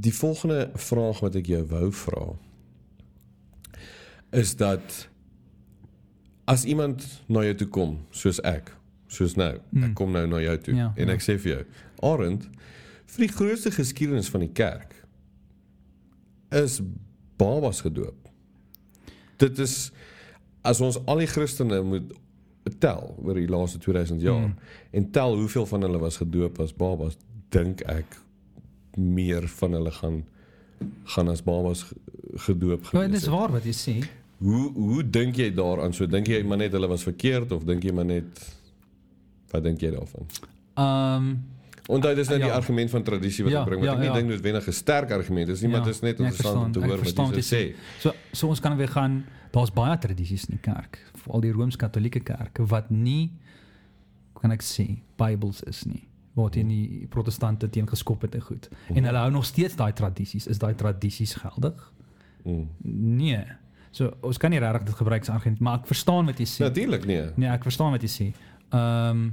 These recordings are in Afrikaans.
die volgende vraag wat ek jou wou vra is dat as iemand na jou toe kom, soos ek, soos nou, mm. ek kom nou na jou toe Ja, en ja. ek sê vir jou, Arend, vir die grootste geskiedenis van die kerk is babas gedoop. Dit is as ons al die Christene moet tel oor die laaste 2000 jaar mm. en tel hoeveel van hulle was gedoop as babas, dink ek meer van hulle gaan gaan as babas ge- gedoop Ja, gewees dis het. waar wat jy sê. Hoe hoe dink jy daaraan? So dink jy maar net hulle was verkeerd of dink jy maar net wat dink jy daarvan? Ehm um, Onthou dis nou die Ja. argument van tradisie wat Ja, bring, want ja, ek nie ja. dink noodwendig 'n sterk argument is nie, maar Ja, dit is net nee, interessant om te hoor wat jy sê. So so ons kan weer gaan daar's baie tradisies in die kerk, veral die Rooms-Katolieke kerk wat nie kan ek sê Bybels is nie waar teen die protestante teen geskop het en goed. En hulle hou nog steeds daai tradisies. Is daai tradisies geldig? Mm. Nee. So ons kan nie regtig dit gebruik as argument, maar ek verstaan wat jy sê. Natuurlik nee. Nee, ek verstaan wat jy sê. Ehm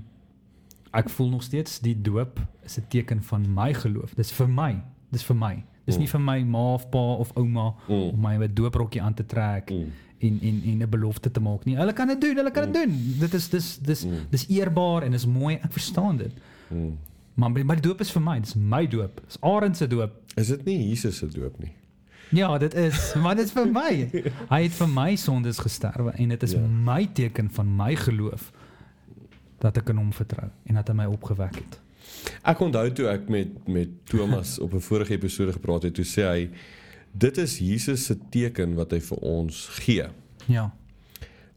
ek voel nog steeds die doop is 'n teken van my geloof. Dis vir my. Dis vir my. Dis Mm. nie vir my ma of pa of ouma Mm. om my 'n dooprokkie aan te trek Mm. en en en 'n belofte te maak nie. Hulle kan dit doen, hulle kan dit doen. Dit is dis dis Mm. dis eerbaar en is mooi. Ek verstaan dit. Mm. Maar my die doop is vir my. Dis my doop. Dis Arend se doop. Is dit nie Jesus se doop nie? Ja, dit is, maar dit is vir my. Hy het vir my sondes gesterwe en dit is Ja. ja. my teken van my geloof dat ek aan hom vertrou en dat hy my opgewek het. Ek onthou toe ek met met Thomas op 'n vorige episode gepraat het, toe sê hy dit is Jesus se teken wat hy vir ons gee. Ja.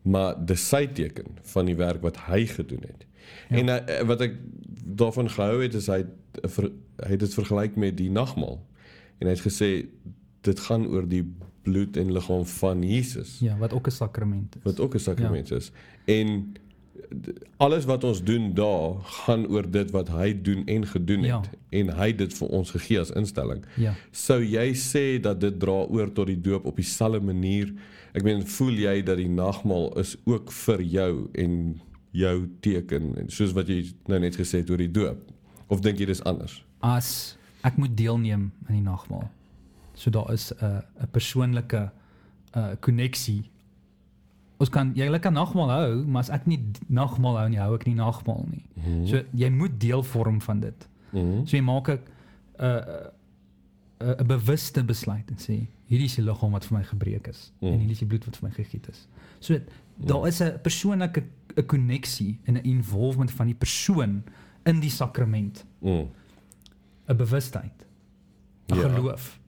maar dis sy teken van die werk wat hy gedoen het. Ja. Ja. En uh, wat ek daarvan gehou het is hy het, ver, hy het dit vergelyk met die nagmaal. En hy het gesê dit gaan oor die bloed en liggaam van Jesus Ja, wat ook 'n sakrament is. wat ook 'n sakrament ja. is. En alles wat ons doen daar gaan oor dit wat hy doen en gedoen Ja. het en hy dit vir ons gegee as instelling. Ja. Sou jy sê dat dit dra oor tot die doop op dieselfde manier? Ek meen, voel jy dat die nagmaal is ook vir jou en jou teken en soos wat jy nou net gesê het oor die doop? Of dink jy dis anders? As ek moet deelneem aan die nagmaal. So daar is 'n 'n persoonlike uh, koneksie. Ons kan jy kan nagmaal hou, maar as ek nie nagmaal hou nie, hou ek nie nagmaal nie. Mhm. So jy moet deel vorm van dit. Mhm. So jy maak 'n 'n 'n 'n bewuste besluit en sê hierdie is die liggaam wat vir my gebreek is Mm. en hierdie is die bloed wat vir my gegiet is. So daar is 'n persoonlike 'n koneksie en 'n involvement van die persoon in die sakrament, Mm. 'n bewustheid, 'n Ja. geloof.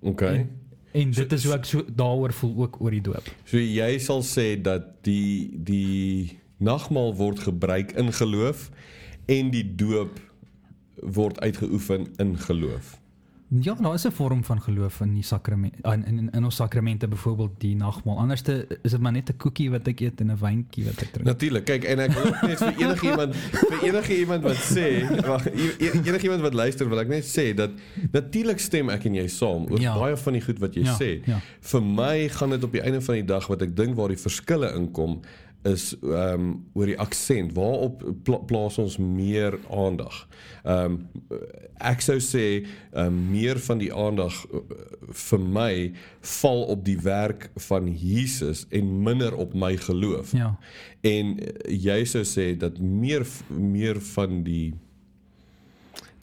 Okay. En, en So- dit is hoe ek so daaroor voel ook oor die doop. So jy sal sê dat die die nagmaal word gebruik in geloof en die doop word uitgeoefen in geloof. Ja, daar is 'n vorm van geloof in die sakrament in in, in ons sakramente byvoorbeeld die nagmaal. Anderste is dit maar net 'n koekie wat ek eet en 'n wyntjie wat ek drink. Natuurlik. Kyk, en ek wil net vir enige iemand vir enige iemand wat sê, wag, e- e- enige iemand wat luister, wil ek net sê dat natuurlik stem ek en jy saam oor Ja. baie van die goed wat jy Ja, sê. ja. Vir my gaan dit op die einde van die dag wat ek dink waar die verskille inkom is ehm um, oor die aksent. Waarop pla plaas ons meer aandag? Ehm um, ek sou sê um, meer van die aandag uh, vir my val op die werk van Jesus en minder op my geloof. Ja. En eh, jy sou sê dat meer meer van die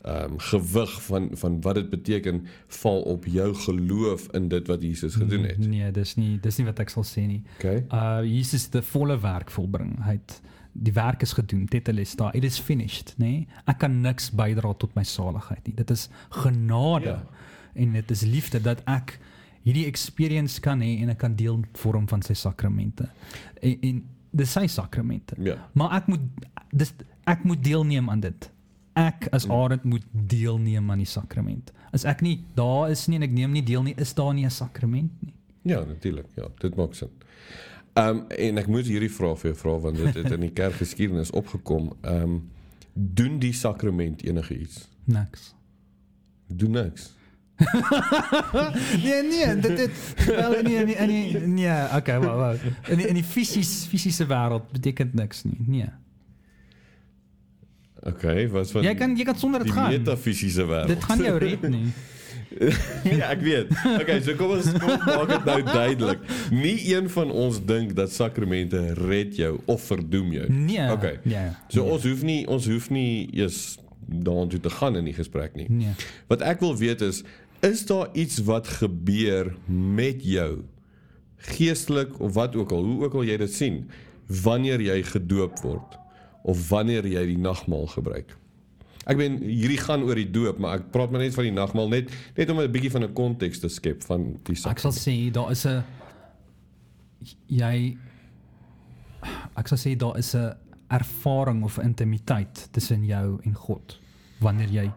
ehm um, gewig van van wat dit beteken val op jou geloof in dit wat Jesus gedoen het. Nee, dis nie dis nie wat ek sal sê nie. Okay? Uh Jesus het die volle werk volbring. Hy het die werk is gedoen. Tetelestai. It is finished, nê? Nee? Ek kan niks bydra tot my saligheid nie. Dit is genade. Ja. En dit is liefde dat ek hierdie experience kan hê en ek kan deel vorm van sy sakramente. En, en dis sy sakramente. Ja. Maar ek moet dis ek moet deelneem aan dit. Ek as Arend moet deelneem aan die sakrament. As ek nie daar is nie en ek neem nie deel nie, is daar nie 'n sakrament nie. Ja, natuurlik. Ja, dit maak sin. Ehm um, en ek moet hierdie vraag vir jou vra want dit het in die kerkgeskiedenis opgekom. Ehm um, doen die sakrament enige iets? Niks. Doen niks. nee nee, dit dit wel nee nee nee nee, okay, wou wou. In die, in die fisies fisiese wêreld beteken niks nie. Nee. Okay, wat van Jy kan jy kan sonder dit die gaan. metafisiese wêreld. Dit gaan jou red nie. nee, ek weet. Okay, so kom ons kom maak dit nou duidelik. Nie een van ons dink dat sakramente red jou of verdoem jou. Nee. Okay. Ja. So nee. ons hoef nie ons hoef nie eers daartoe te gaan in die gesprek nie. nee. Wat ek wil weet is is daar iets wat gebeur met jou geestelik of wat ook al, hoe ook al jy dit sien, wanneer jy gedoop word of wanneer jy die nagmaal gebruik. Ek meen hierdie gaan oor die doop, maar ek praat maar net van die nagmaal net net om 'n bietjie van 'n konteks te skep van die Ek sal sê daar is 'n jy ek sal sê daar is 'n ervaring of intimiteit tussen jou en God wanneer jy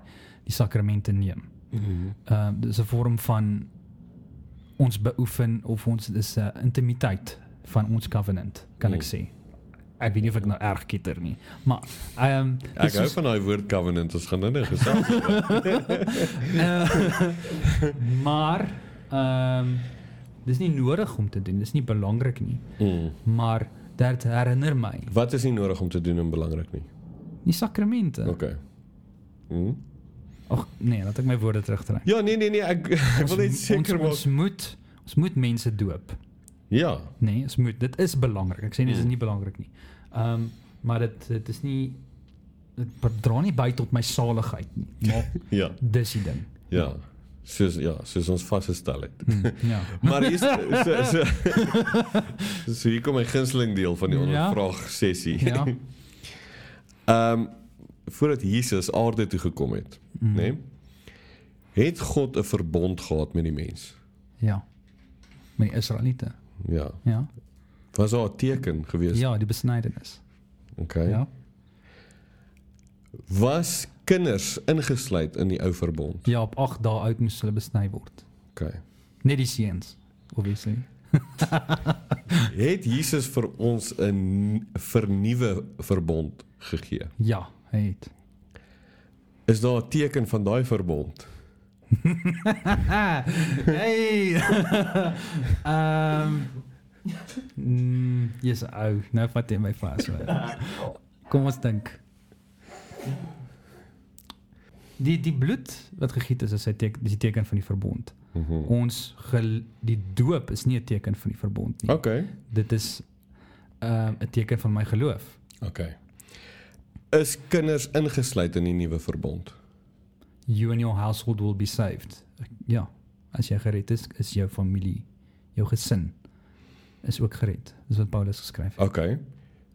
die sakramente neem. Mhm. Ehm uh, dis 'n vorm van ons beoefen of ons dis 'n intimiteit van ons covenant, kan ek Mm. sê. Ek weet nie of ek nou erg kitter nie, maar ehm um, Ek hou van daai woord covenant, ons gaan nou gesels. Uh, maar ehm um, dis nie nodig om te doen. Dis nie belangrik nie. mm. Maar dit herinner my Wat is nie nodig om te doen en belangrik nie. die sakramente. Ag Okay. Mm. nee, laat ek my woorde terugtrek. Ja, nee nee nee, ek ek wil net seker maak. ons moet ons moet mense doop. Ja. Nee, ons moet dit is belangrik. Ek sê nie dit is Mm. nie belangrik nie. Ehm um, maar dit dit is nie dit dra nie by tot my saligheid nie. Maar Ja. dis die ding. Ja. Soos ja, soos ons vasgestel het. Hmm, ja. Maar hier is so so so hier kom my gunsteling deel van die Ja. ondervraag sessie. Ja. Ehm um, voordat Jesus aarde toe gekom het, Mm. nê? Nee, het God 'n verbond gehad met die mens. Ja. Met Israeliete. Ja. Ja. Was daar 'n teken gewees? Ja, die besnydenis. Okay. Ja. Was kinders ingesluit in die ou verbond? Ja, op 8 dae oud moes hulle besny word. Okay. Net die seuns, obviously. Het Jesus vir ons 'n vernuwe verbond gegee? Ja, hy het. Is daar 'n teken van daai verbond? hey. Ehm Mm, jy's ou. Nou vat jy my vas. Kom ons dink. Die die bloed wat gegiet is, is hy teken die teken van die verbond. Mhm. Ons gel, die doop is nie 'n teken van die verbond nie. Okay. Dit is ehm, 'n teken van my geloof. Okay. Is kinders ingesluit in die nuwe verbond? You and your household will be saved. Ja, as jy gered is, is jou familie, jou gesin is ook gered. Dis wat Paulus geskryf het. Okay.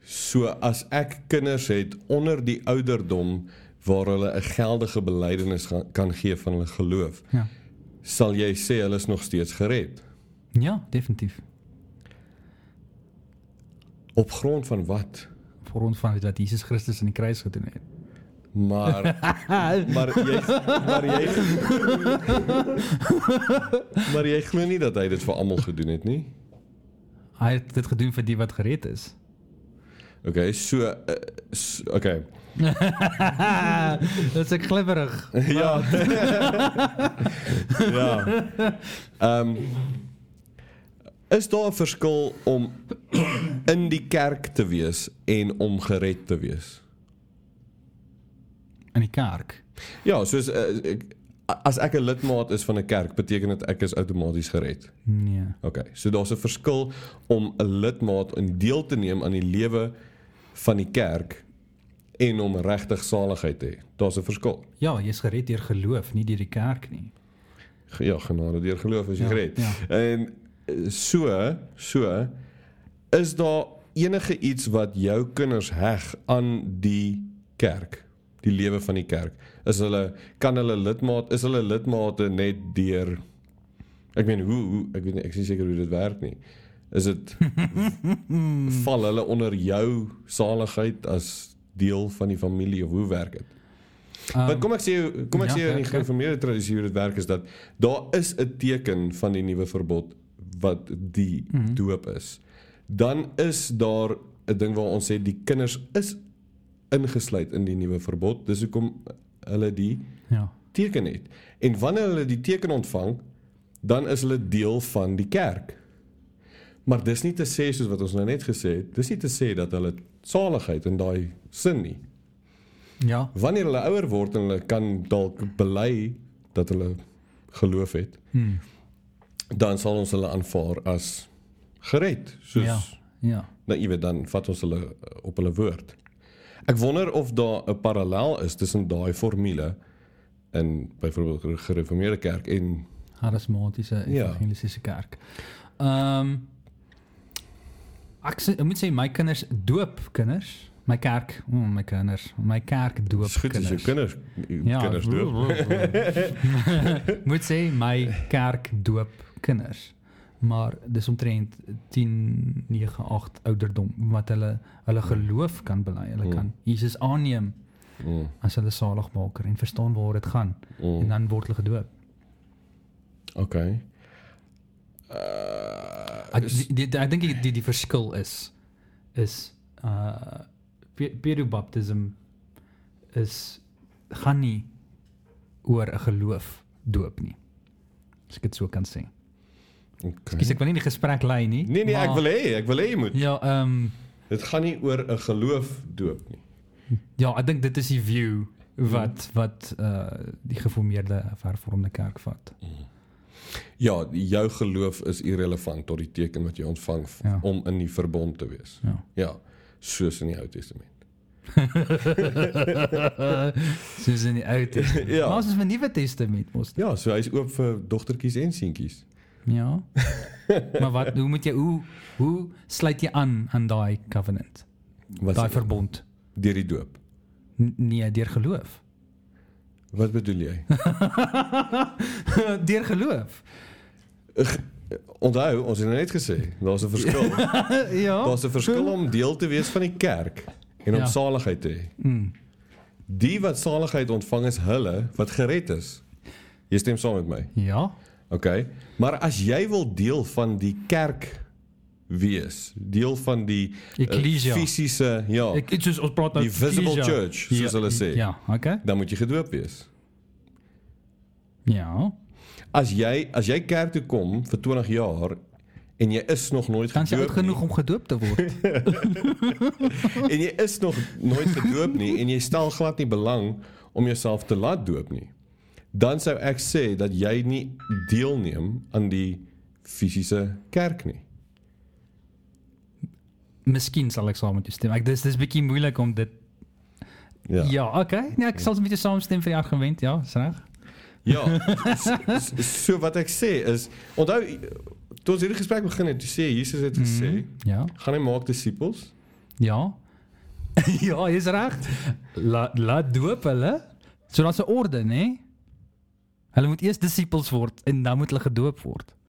So as ek kinders het onder die ouderdom waar hulle 'n geldige belydenis kan gee van hulle geloof, Ja. sal jy sê hulle is nog steeds gered? Ja, definitief. Op grond van wat? Vir ons van wat Jesus Christus aan die kruis gedoen het. Maar maar jy maar jy Maar jy glo nie dat hy dit vir almal gedoen het nie? Hy het dit gedoen vir die wat gered is. Okay, so, uh, so okay. Dit is ek glibberig. ja. ja. Ehm um, is daar 'n verskil om in die kerk te wees en om gered te wees? In die kerk. Ja, soos uh, ek, as ek 'n lidmaat is van 'n kerk, beteken dit ek is outomaties gered. Nee. Okay, so daar's 'n verskil om 'n lidmaat in deel te neem aan die lewe van die kerk en om regtig saligheid te hê. Daar's 'n verskil. Ja, jy's gered deur geloof, nie deur die kerk nie. Ja, genade deur geloof is jy Ja, gered. ja. En eh, so, so is daar enige iets wat jou kinders heg aan die kerk, die lewe van die kerk? Is hulle kan hulle lidmaat is hulle lidmate net deur ek meen hoe, hoe ek weet nie ek is nie seker hoe dit werk nie. Is dit val hulle onder jou saligheid as deel van die familie of hoe werk dit? Um, Want kom ek sê kom ek ja, sê in die ja, ja. gereformeerde tradisie hoe dit werk is dat daar is 'n teken van die nuwe verbod wat die mm. -hmm. doop is. Dan is daar 'n ding waar ons sê die kinders is ingesluit in die nuwe verbod. Dis hoekom hulle die ja. teken het. En wanneer hulle die teken ontvang, dan is hulle deel van die kerk. Maar dis nie te sê soos wat ons nou net gesê het, dis nie te sê dat hulle saligheid in daai sin nie. Ja. Wanneer hulle ouer word en hulle kan dalk bely dat hulle geloof het, Hmm. dan sal ons hulle aanvaar as gered. Soos Ja. Ja. nou jy weet dan vat ons hulle op hulle woord. Ek wonder of daar 'n parallel is tussen daai formule in byvoorbeeld die gereformeerde kerk en Charismatiese Ja. evangeliese kerk. Ehm um, ek, sê, ek moet sê my kinders doop kinders. My kerk, oh, my kinders, my kerk doop goed as jou kinders. kinders ja, kinders doop. moet sê my kerk doop kinders. Maar dis omtrent 10 9 8 ouderdom wat hulle hulle geloof kan bely. Hulle Mm. kan Jesus aanneem Mm, as hulle saligmaker en verstaan waar dit gaan en mm. dan word hulle gedoop. Okay. Uh, Ek die, die, ek dink die, die die verskil is is uh pe- pedobaptism is gaan nie oor 'n geloof doop nie. As ek dit so kan sê. Okay. Kies ek wil nie die gesprek lei nie. Nee nee, ek maar- wil hê, ek wil hê jy moet. Ja, ehm um, Dit gaan nie oor 'n geloof doop nie. ja, ek dink dit is die view wat wat uh die geformeerde hervormde kerk vat. Ja, jou geloof is irrelevant tot die teken wat jy ontvang Ja. om in die verbond te wees. Ja. Ja, soos in die Ou Testament. Soos in die Ou Testament. Ja. Maar ons is in die Nuwe Testament mos. Ja, so hy's oop vir dogtertjies en seentjies. Ja. maar wat hoe moet jy hoe hoe sluit jy aan aan daai covenant? Daai verbond? deur die doop. N nee, deur geloof. Wat bedoel jy? deur geloof. Onthou, ons het nou net gesê, daar's 'n verskil. ja. Daar's 'n verskil om deel te wees van die kerk en om Ja. saligheid te hê. Mm. Die wat saligheid ontvang is hulle wat gered is. Jy stem saam met my. Ja. OK. Maar as jy wil deel van die kerk wees, deel van die eh, Ecclesia. fisiese, ja, Ek soos ons praat nou die visible ecclesia. church, soos ja, hulle sê. Ja, okay. dan moet jy gedoop wees. Ja. As jy as jy kerk toe kom vir 20 jaar en jy is nog nooit Dan is jy oud gedoop genoeg om gedoop te word. nie, en jy is nog nooit gedoop nie en jy stel glad nie belang om jouself te laat doop nie. Dan sou ek sê dat jy nie deelneem aan die fisiese kerk nie. Miskien sal ek saam met jou stem. Ek dis dis bietjie moeilik om dit Ja. Ja, okay. Nee, ek sal 'n bietjie saamstem vir die argument, ja, is reg. Ja. So, so wat ek sê is onthou toe ons hierdie gesprek begin het, sê Jesus het gesê, Mhm. Ja. gaan hy maak disippels? Ja. ja, is reg. Laat laat doop hulle. So daar's 'n orde, nê? Hulle moet eers disippels word en dan moet hulle gedoop word.